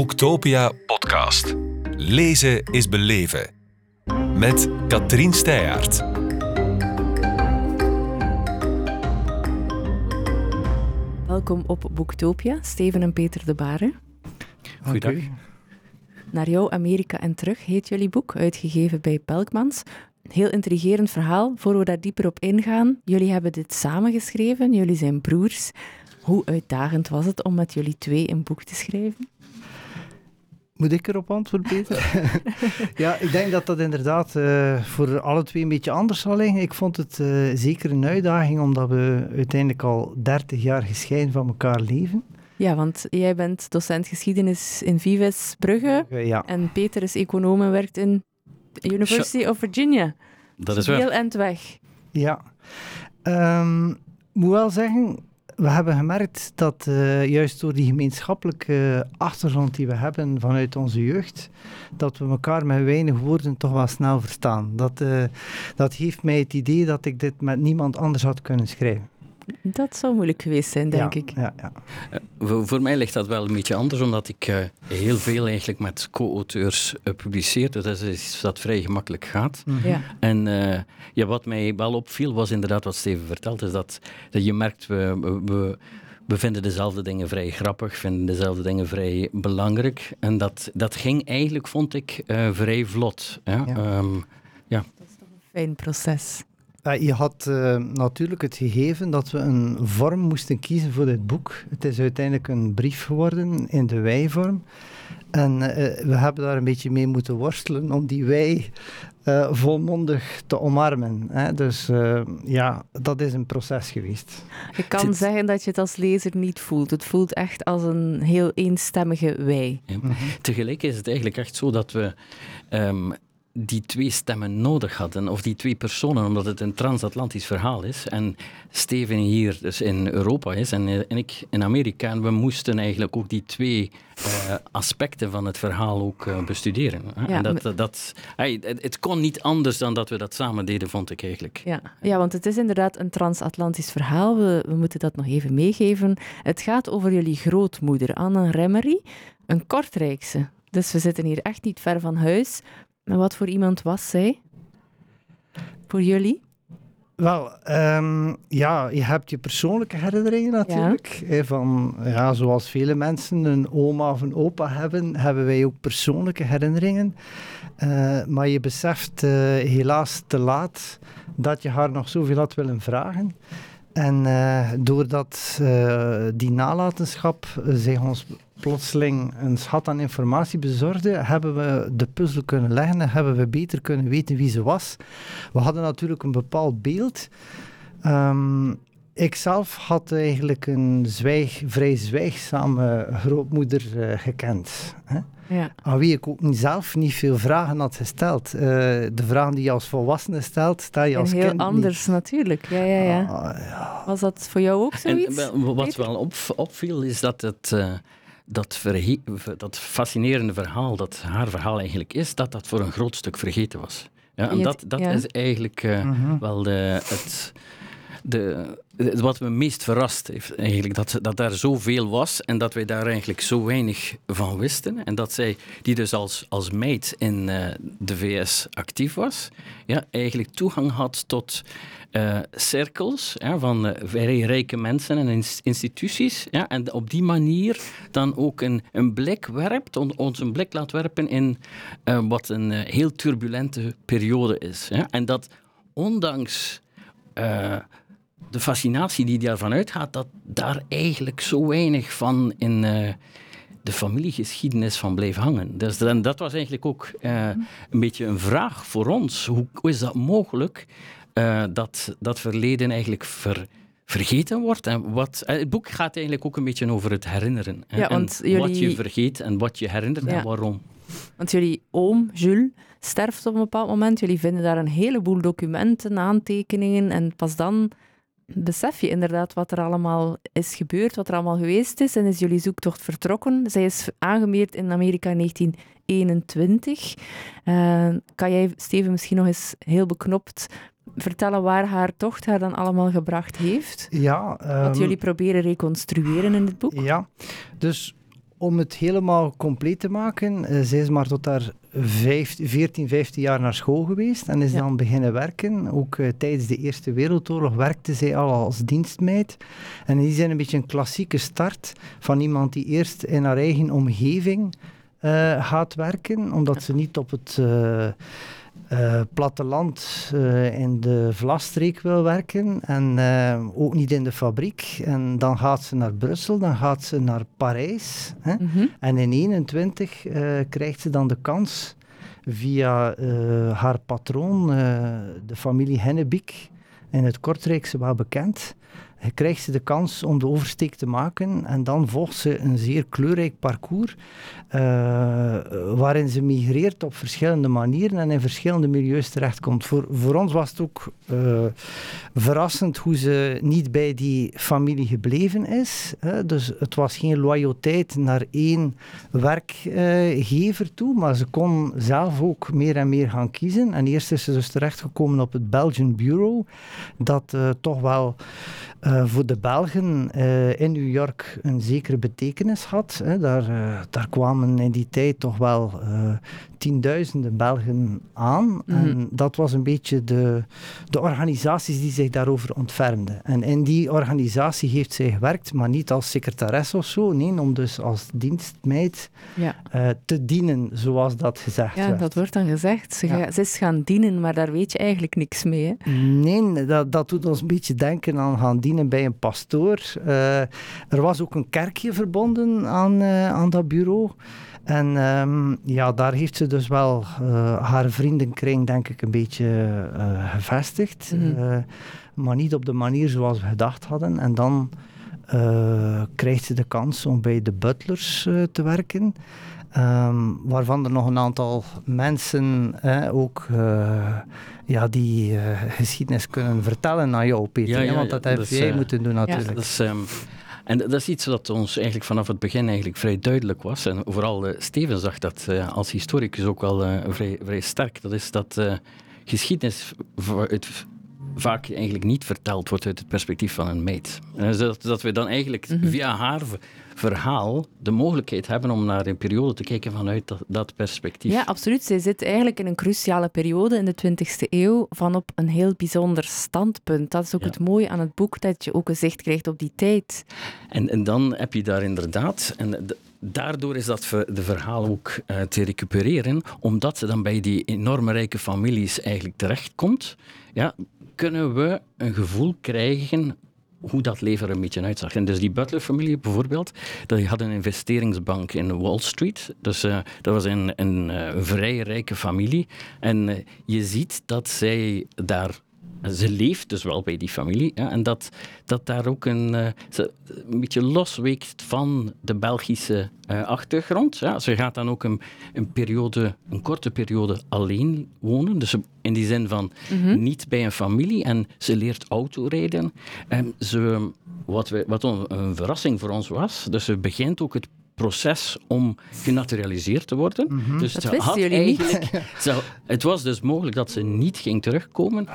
Boektopia podcast. Lezen is beleven. Met Katrien Steyaert. Welkom op Boektopia, Steven en Peter de Baren. Goeiedag. Naar jou Amerika en terug heet jullie boek, uitgegeven bij Pelkmans. Heel intrigerend verhaal. Voor we daar dieper op ingaan, jullie hebben dit samen geschreven, jullie zijn broers. Hoe uitdagend was het om met jullie twee een boek te schrijven? Moet ik erop antwoorden, Peter? ja, ik denk dat dat inderdaad uh, voor alle twee een beetje anders zal liggen. Ik vond het uh, zeker een uitdaging, omdat we uiteindelijk al 30 jaar gescheiden van elkaar leven. Ja, want jij bent docent geschiedenis in Vives Brugge. Ja. En Peter is econoom en werkt in University of Virginia. Dat is waar. Heel eind weg. Ja. Um, moet wel zeggen, we hebben gemerkt dat uh, juist door die gemeenschappelijke achtergrond die we hebben vanuit onze jeugd, dat we elkaar met weinig woorden toch wel snel verstaan. Dat, uh, dat geeft mij het idee dat ik dit met niemand anders had kunnen schrijven. Dat zou moeilijk geweest zijn, denk ja, ik. Ja, ja. Uh, voor, voor, mij ligt dat wel een beetje anders, omdat ik uh, heel veel eigenlijk met co-auteurs uh, publiceer. Dus dat is iets dat vrij gemakkelijk gaat. Mm -hmm. ja. En ja, wat mij wel opviel, was inderdaad wat Steven vertelt, is dat, dat je merkt, we, we, we vinden dezelfde dingen vrij grappig, vinden dezelfde dingen vrij belangrijk. En dat, dat ging eigenlijk, vond ik, vrij vlot. Ja? Ja. Um, ja. Dat is toch een fijn proces. Uh, je had uh, natuurlijk het gegeven dat we een vorm moesten kiezen voor dit boek. Het is uiteindelijk een brief geworden in de wij-vorm. En uh, we hebben daar een beetje mee moeten worstelen om die wij volmondig te omarmen. Hè? Dus ja, dat is een proces geweest. Je kan het... zeggen dat je het als lezer niet voelt. Het voelt echt als een heel eenstemmige wij. Ja. Mm -hmm. Tegelijk is het eigenlijk echt zo dat we... Um, die twee stemmen nodig hadden, of die twee personen, omdat het een transatlantisch verhaal is. En Steven hier dus in Europa is en, en ik in Amerika. En we moesten eigenlijk ook die twee uh, aspecten van het verhaal ook uh, bestuderen. Ja, en dat, dat, hey, het, het, kon niet anders dan dat we dat samen deden, vond ik eigenlijk. Ja, ja want het is inderdaad een transatlantisch verhaal. We, we moeten dat nog even meegeven. Het gaat over jullie grootmoeder, Anne Remmery, een Kortrijkse. Dus we zitten hier echt niet ver van huis. Maar wat voor iemand was zij? Voor jullie? Wel, um, ja, je hebt je persoonlijke herinneringen natuurlijk. Ja. Van, ja, zoals vele mensen een oma of een opa hebben, hebben wij ook persoonlijke herinneringen. Uh, maar je beseft uh, helaas te laat dat je haar nog zoveel had willen vragen. En uh, doordat die nalatenschap zich ons plotseling een schat aan informatie bezorgde, hebben we de puzzel kunnen leggen en hebben we beter kunnen weten wie ze was. We hadden natuurlijk een bepaald beeld. Um, ik zelf had eigenlijk een zwijg, vrij zwijgzame grootmoeder uh, gekend. Hè? Ja. Aan wie ik ook niet zelf niet veel vragen had gesteld. Uh, de vragen die je als volwassene stelt, stel je en als heel kind anders niet. natuurlijk. Ja, ja, ja. Ah, ja. Was dat voor jou ook zoiets? En, wat wel op, opviel is dat het... Dat, verhe- dat fascinerende verhaal, dat haar verhaal eigenlijk is, dat dat voor een groot stuk vergeten was. Ja, en dat, dat ja. is eigenlijk uh, Mhm. wel de, het, de, wat me meest verrast heeft. Eigenlijk, dat, dat daar zoveel was en dat wij daar eigenlijk zo weinig van wisten. En dat zij, die dus als, als meid in uh, de VS actief was, ja, eigenlijk toegang had tot uh, cirkels van uh, vrij rijke mensen en instituties. Ja, en op die manier dan ook een, een blik werpt, on, ons een blik laat werpen in wat een heel turbulente periode is. Ja. En dat ondanks de fascinatie die daarvan uitgaat, dat daar eigenlijk zo weinig van in de familiegeschiedenis van bleef hangen. Dus dan, dat was eigenlijk ook een beetje een vraag voor ons. Hoe, hoe is dat mogelijk? Uh, dat dat verleden eigenlijk ver, vergeten wordt. En wat, het boek gaat eigenlijk ook een beetje over het herinneren. Ja, en want jullie... wat je vergeet en wat je herinnert ja. en waarom. Want jullie oom, Jules, sterft op een bepaald moment. Jullie vinden daar een heleboel documenten, aantekeningen. En pas dan besef je inderdaad wat er allemaal is gebeurd, wat er allemaal geweest is. En is jullie zoektocht vertrokken. Zij is aangemeerd in Amerika in 1921. Uh, kan jij, Steven, misschien nog eens heel beknopt vertellen waar haar tocht haar dan allemaal gebracht heeft? Ja. Um, Wat jullie proberen reconstrueren in dit boek? Ja, dus om het helemaal compleet te maken, uh, zij is maar tot haar 14, 15 jaar naar school geweest en is dan beginnen werken. Ook uh, tijdens de Eerste Wereldoorlog werkte zij al als dienstmeid. En die zijn een beetje een klassieke start van iemand die eerst in haar eigen omgeving uh, gaat werken, omdat ze niet op het uh, platteland uh, in de Vlastreek wil werken en uh, ook niet in de fabriek. En dan gaat ze naar Brussel, dan gaat ze naar Parijs. Hè? Mm -hmm. En in 21 krijgt ze dan de kans via haar patroon, de familie Hennebiek, in het Kortrijkse wel bekend, krijgt ze de kans om de oversteek te maken en dan volgt ze een zeer kleurrijk parcours uh, waarin ze migreert op verschillende manieren en in verschillende milieus terechtkomt. Voor, voor ons was het ook uh, verrassend hoe ze niet bij die familie gebleven is. Hè. Dus het was geen loyaliteit naar één werkgever toe, maar ze kon zelf ook meer en meer gaan kiezen. En eerst is ze dus terechtgekomen op het Belgian Bureau, dat uh, toch wel voor de Belgen uh, in New York een zekere betekenis had. Hè. Daar, uh, daar kwamen in die tijd toch wel tienduizenden Belgen aan. Mm -hmm. En dat was een beetje de, de organisaties die zich daarover ontfermden. En in die organisatie heeft zij gewerkt, maar niet als secretares of zo. Nee, om dus als dienstmeid ja. te dienen, zoals dat gezegd ja, werd. dat wordt dan gezegd. Ze, ja. ze is gaan dienen, maar daar weet je eigenlijk niks mee. Hè? Nee, dat, dat doet ons een beetje denken aan gaan dienen bij een pastoor. Uh, er was ook een kerkje verbonden aan, uh, aan dat bureau. En um, ja, daar heeft ze dus wel uh, haar vriendenkring, denk ik, een beetje gevestigd. Mm -hmm. maar niet op de manier zoals we gedacht hadden. En dan krijgt ze de kans om bij de butlers te werken. Um, waarvan er nog een aantal mensen ook uh, ja, die uh, geschiedenis kunnen vertellen aan jou, Peter. Ja, ja, want dat heb dus, jij uh, moeten doen natuurlijk. Dat is, um, en dat is iets wat ons eigenlijk vanaf het begin eigenlijk vrij duidelijk was. En vooral Steven zag dat als historicus ook wel vrij, vrij sterk. Dat is dat geschiedenis het vaak eigenlijk niet verteld wordt uit het perspectief van een meid. En dat, dat we dan eigenlijk mm -hmm. via haar verhaal de mogelijkheid hebben om naar een periode te kijken vanuit dat, dat perspectief. Ja, absoluut. Zij zit eigenlijk in een cruciale periode in de 20e eeuw van op een heel bijzonder standpunt. Dat is ook ja. het mooie aan het boek, dat je ook een zicht krijgt op die tijd. En, en dan heb je daar inderdaad... En de, daardoor is dat de verhaal ook uh, te recupereren, omdat ze dan bij die enorme rijke families eigenlijk terechtkomt. Ja, kunnen we een gevoel krijgen hoe dat leven een beetje uitzag. En dus die Butler-familie bijvoorbeeld, die had een investeringsbank in Wall Street. Dus uh, dat was een, een, een, vrij rijke familie. En uh, je ziet dat zij daar ze leeft dus wel bij die familie. Ja, en dat, dat daar ook een, ze een beetje losweekt van de Belgische uh, achtergrond. Ja. Ze gaat dan ook een, een, periode, een korte periode alleen wonen. Dus in die zin van mm -hmm. niet bij een familie. En ze leert autorijden. En ze, wat, we, wat een verrassing voor ons was. Dus ze begint ook het proces om genaturaliseerd te worden. Mm -hmm. Dus dat ze had eigenlijk, ze, het was dus mogelijk dat ze niet ging terugkomen.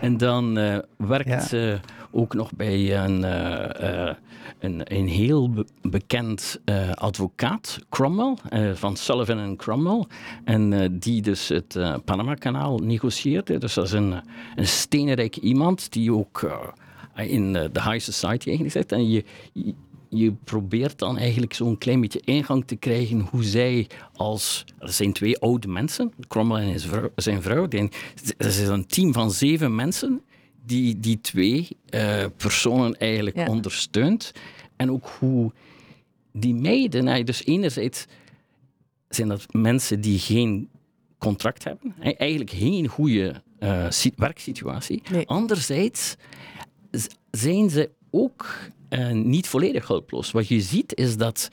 En dan uh, werkt ja. ze ook nog bij een, uh, uh, een, een, heel be bekend advocaat, Cromwell, van Sullivan en Cromwell. En die dus het Panama-kanaal negocieerde. Dus dat is een, een steenrijk iemand die ook in de high society eigenlijk zit. En je, je probeert dan eigenlijk zo'n klein beetje ingang te krijgen hoe zij als... Er zijn twee oude mensen, Cromwell en vrouw, zijn vrouw. Die, er is een team van zeven mensen die die twee uh, personen eigenlijk ja. ondersteunt. En ook hoe die meiden... Dus enerzijds zijn dat mensen die geen contract hebben. Eigenlijk geen goede uh, werksituatie. Nee. Anderzijds zijn ze ook uh, niet volledig hulploos. Wat je ziet is dat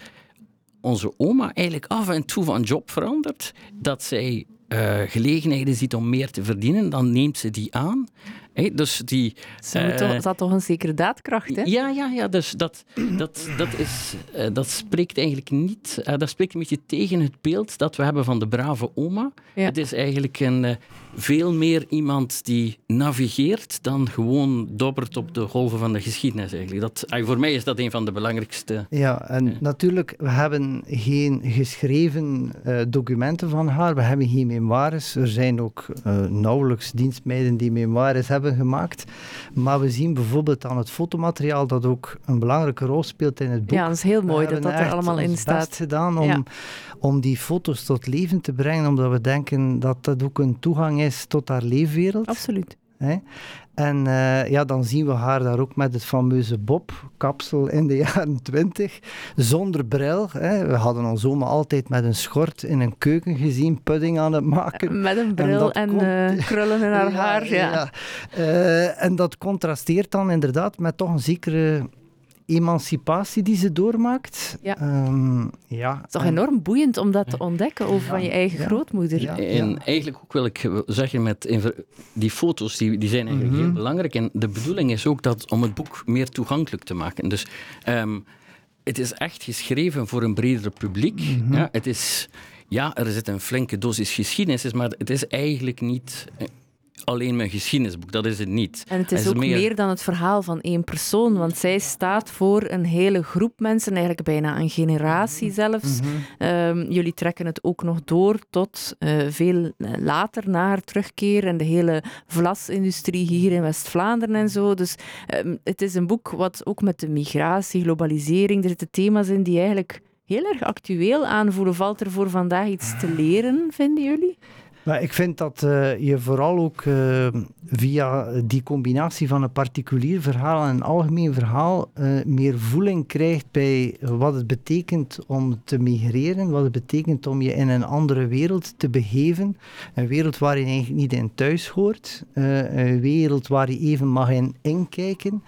onze oma eigenlijk af en toe van job verandert. Dat zij uh, gelegenheden ziet om meer te verdienen, dan neemt ze die aan. Dus die... Ze uh, toch, dat toch een zekere daadkracht, hè? Ja, ja, ja. Dus dat, dat, dat, is, uh, dat spreekt eigenlijk niet... Uh, dat spreekt een beetje tegen het beeld dat we hebben van de brave oma. Ja. Het is eigenlijk een, veel meer iemand die navigeert dan gewoon dobbert op de golven van de geschiedenis. Eigenlijk. Dat, voor mij is dat een van de belangrijkste... Ja, en natuurlijk, we hebben geen geschreven documenten van haar. We hebben geen memoires. Er zijn ook nauwelijks dienstmeiden die memoires hebben gemaakt. Maar we zien bijvoorbeeld aan het fotomateriaal dat ook een belangrijke rol speelt in het boek. Ja, dat is heel mooi dat dat er allemaal in staat. best gedaan om, om die foto's tot leven te brengen, omdat we denken dat dat ook een toegang is tot haar leefwereld. Absoluut. En uh, ja, dan zien we haar daar ook met het fameuze Bob-kapsel in de jaren twintig, zonder bril. Hè. We hadden ons oma altijd met een schort in een keuken gezien, pudding aan het maken. Met een bril en, en uh, krullen in haar ja, haar. Ja. ja. Uh, en dat contrasteert dan inderdaad met toch een zekere emancipatie die ze doormaakt. Ja. Um, ja. Het is toch enorm boeiend om dat te ontdekken over van je eigen ja. grootmoeder. Ja. En eigenlijk ook wil ik zeggen, met die foto's die, die zijn eigenlijk Mhm. heel belangrijk. En de bedoeling is ook dat, om het boek meer toegankelijk te maken. Dus um, het is echt geschreven voor een breder publiek. Mhm. Ja, het is, ja, er zit een flinke dosis geschiedenis, maar het is eigenlijk niet alleen mijn geschiedenisboek, dat is het niet. En het is, ook meer... meer... dan het verhaal van één persoon, want zij staat voor een hele groep mensen, eigenlijk bijna een generatie zelfs. Mhm. Um, jullie trekken het ook nog door tot uh, veel later na haar terugkeer en de hele vlasindustrie hier in West-Vlaanderen en zo. Dus um, het is een boek wat ook met de migratie, globalisering, er zitten thema's in die eigenlijk heel erg actueel aanvoelen. Valt er voor vandaag iets te leren, vinden jullie? Maar ik vind dat uh, je vooral ook uh, via die combinatie van een particulier verhaal en een algemeen verhaal uh, meer voeling krijgt bij wat het betekent om te migreren, wat het betekent om je in een andere wereld te begeven. Een wereld waar je eigenlijk niet in thuis hoort, een wereld waar je even mag in inkijken.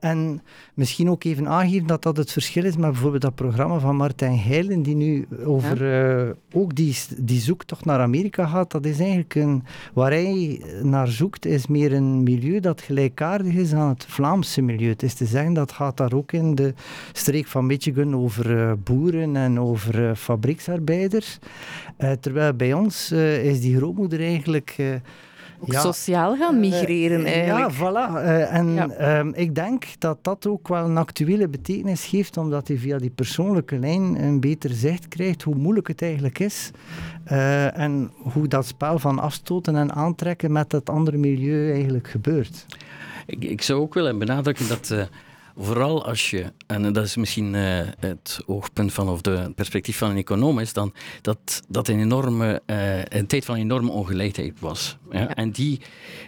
en misschien ook even aangeven dat dat het verschil is met bijvoorbeeld dat programma van Martijn Heilen, die nu over ook die, die zoektocht naar Amerika gaat, dat is eigenlijk een, waar hij naar zoekt, is meer een milieu dat gelijkaardig is aan het Vlaamse milieu. Het is te zeggen, dat gaat daar ook in de streek van Michigan over uh, boeren en over uh, fabrieksarbeiders. Uh, terwijl bij ons is die grootmoeder eigenlijk... ook ja, sociaal gaan migreren eigenlijk. Ja, voilà. Uh, en ja. um, ik denk dat dat ook wel een actuele betekenis geeft, omdat hij via die persoonlijke lijn een beter zicht krijgt hoe moeilijk het eigenlijk is uh, en hoe dat spel van afstoten en aantrekken met dat andere milieu eigenlijk gebeurt. Ik, ik zou ook willen benadrukken dat... Vooral als je, en dat is misschien uh, het oogpunt van of de het perspectief van een econoom is, dan dat dat een enorme, uh, een tijd van enorme ongelijkheid was. Ja? Ja. En die,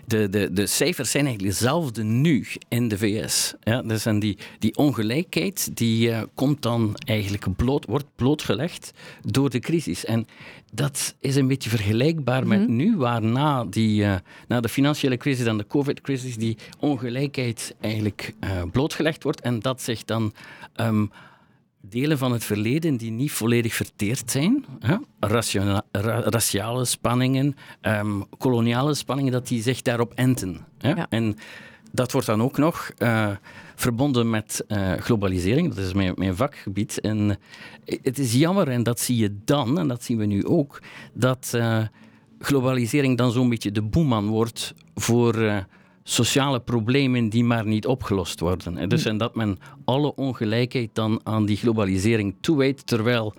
de, de, de cijfers zijn eigenlijk dezelfde nu in de VS. Ja? Dus en die, die ongelijkheid die uh, komt dan eigenlijk bloot, wordt blootgelegd door de crisis. En dat is een beetje vergelijkbaar met mm-hmm. nu, waar na, die, uh, na de financiële crisis en de covid-crisis die ongelijkheid eigenlijk uh, blootgelegd wordt en dat zich dan um, delen van het verleden die niet volledig verteerd zijn, hè? Raciona, ra raciale spanningen, um, koloniale spanningen, dat die zich daarop enten. Hè? Ja. En dat wordt dan ook nog uh, verbonden met uh, globalisering. Dat is mijn, mijn, vakgebied. En het is jammer, en dat zie je dan, en dat zien we nu ook, dat uh, globalisering dan zo'n beetje de boeman wordt voor sociale problemen die maar niet opgelost worden. En dus en dat men alle ongelijkheid dan aan die globalisering toewijdt, terwijl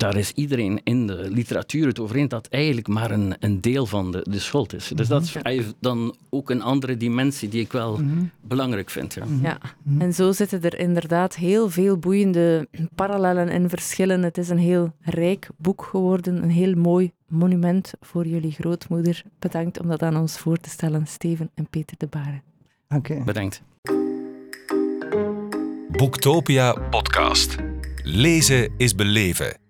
daar is iedereen in de literatuur het over eens dat eigenlijk maar een, een deel van de, de schuld is. Dus dat is dan ook een andere dimensie die ik wel mm-hmm. belangrijk vind. Ja. ja, en zo zitten er inderdaad heel veel boeiende parallellen en verschillen. Het is een heel rijk boek geworden, een heel mooi monument voor jullie grootmoeder. Bedankt om dat aan ons voor te stellen, Steven en Peter de Baren. Okay. Bedankt. Boektopia podcast. Lezen is beleven.